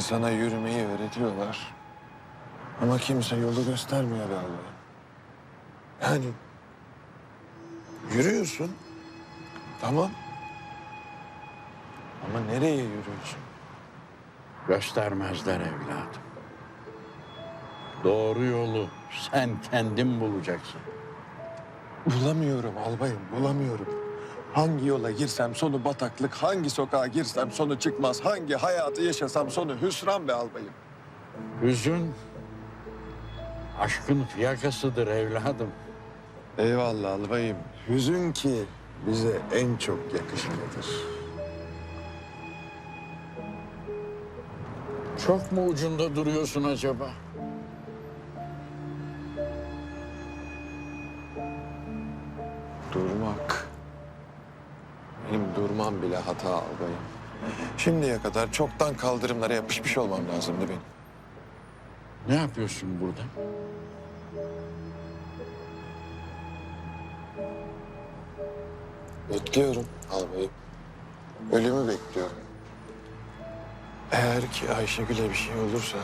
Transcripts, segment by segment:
İnsana yürümeyi öğretiyorlar. Ama kimse yolu göstermiyor be Allah'ım. Yani yürüyorsun. Tamam. Ama nereye yürüyorsun? Göstermezler evladım. Doğru yolu sen kendin bulacaksın. Bulamıyorum albayım, bulamıyorum. Hangi yola girsem sonu bataklık, hangi sokağa girsem sonu çıkmaz, hangi hayatı yaşasam sonu hüsran be albayım. Hüzün aşkın fiyakasıdır evladım. Eyvallah albayım. Hüzün ki bize en çok yakışanıdır. Çok mu ucunda duruyorsun acaba? Durmam bile hata albayım. Şimdiye kadar çoktan kaldırımlara yapışmış olmam lazımdı benim. Ne yapıyorsun burada? Bekliyorum albayım. Ölümü bekliyorum. Eğer ki Ayşegül'e bir şey olursa...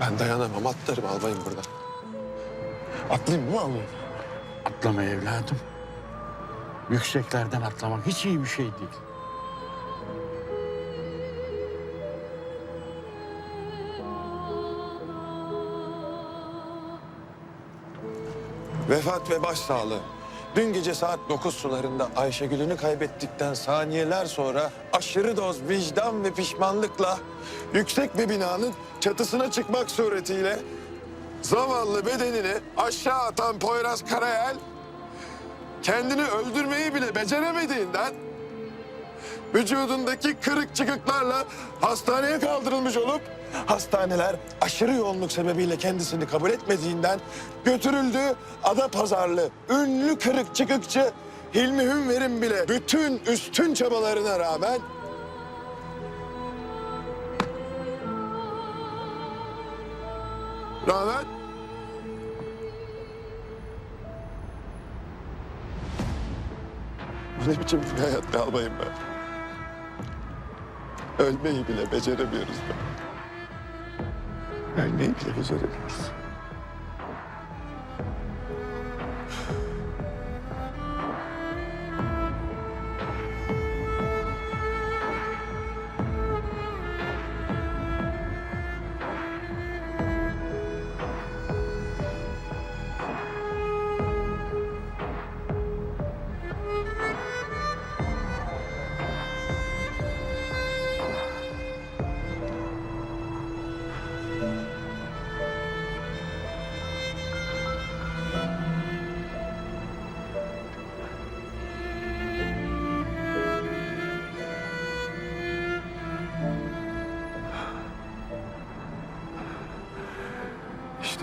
...ben dayanamam, atlarım albayım buradan. Atlayayım mı albayım? Atlama evladım. Yükseklerden atlamak hiç iyi bir şey değil. Vefat ve başsağlığı. Dün gece saat 9 sularında Ayşegül'ünü kaybettikten saniyeler sonra aşırı doz vicdan ve pişmanlıkla yüksek bir binanın çatısına çıkmak suretiyle zavallı bedenini aşağı atan Poyraz Karayel kendini öldürmeyi bile beceremediğinden vücudundaki kırık çıkıklarla hastaneye kaldırılmış olup hastaneler aşırı yoğunluk sebebiyle kendisini kabul etmediğinden götürüldü ada pazarlı ünlü kırık çıkıkçı Hilmi Hünver'in bile bütün üstün çabalarına rağmen rağmen Ne biçim bir hayat be ben? Ölmeyi bile beceremiyoruz be. Ölmeyi bile beceremiyoruz.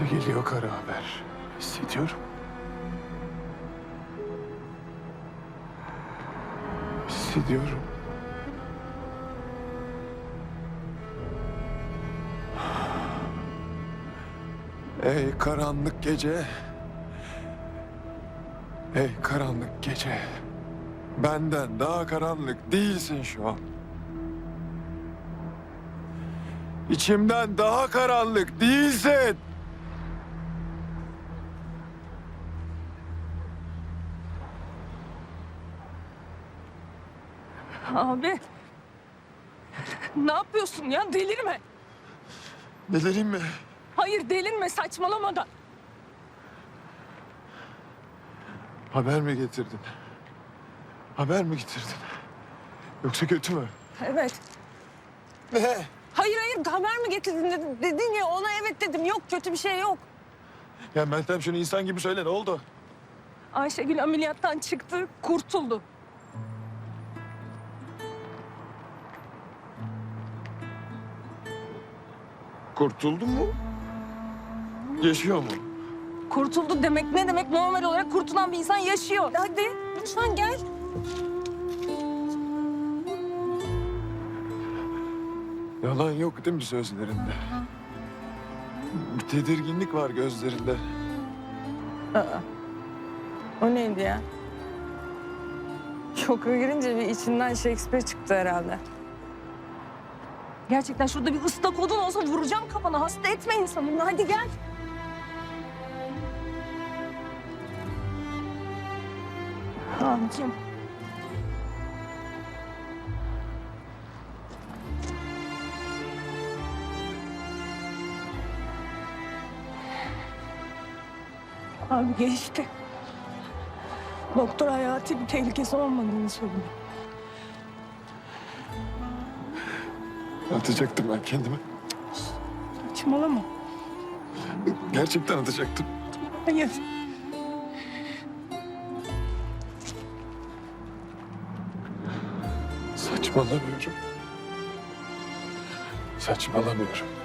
İşte geliyor kara haber. Hissediyorum. Hissediyorum. Ey karanlık gece. Ey karanlık gece. Benden daha karanlık değilsin şu an. İçimden daha karanlık değilsin. Abi. Ne yapıyorsun ya? Delirme. Delireyim mi? Hayır delirme saçmalamadan. Haber mi getirdin? Haber mi getirdin? Yoksa kötü mü? Evet. Ne? Hayır hayır haber mi getirdin dedin, dedin ya ona evet dedim. Yok kötü bir şey yok. Ya Meltem şunu insan gibi söyle ne oldu? Ayşegül ameliyattan çıktı, kurtuldu. Kurtuldun mu? Yaşıyor mu? Kurtuldu demek ne demek? Normal olarak kurtulan bir insan yaşıyor. Hadi lütfen gel. Yalan yok değil mi sözlerinde? Bir tedirginlik var gözlerinde. O neydi ya? Şoka girince bir içinden Shakespeare çıktı herhalde. Gerçekten şurada bir ıstakodun olsa vuracağım kafana. Hasta etme insanı. Hadi gel. Abicim. Abi geçti. Doktor hayati bir tehlikesi olmadığını söylüyor. Atacaktım ben kendimi. Saçmalama. Gerçekten atacaktım. Hayır. Saçmalamıyorum. Saçmalamıyorum.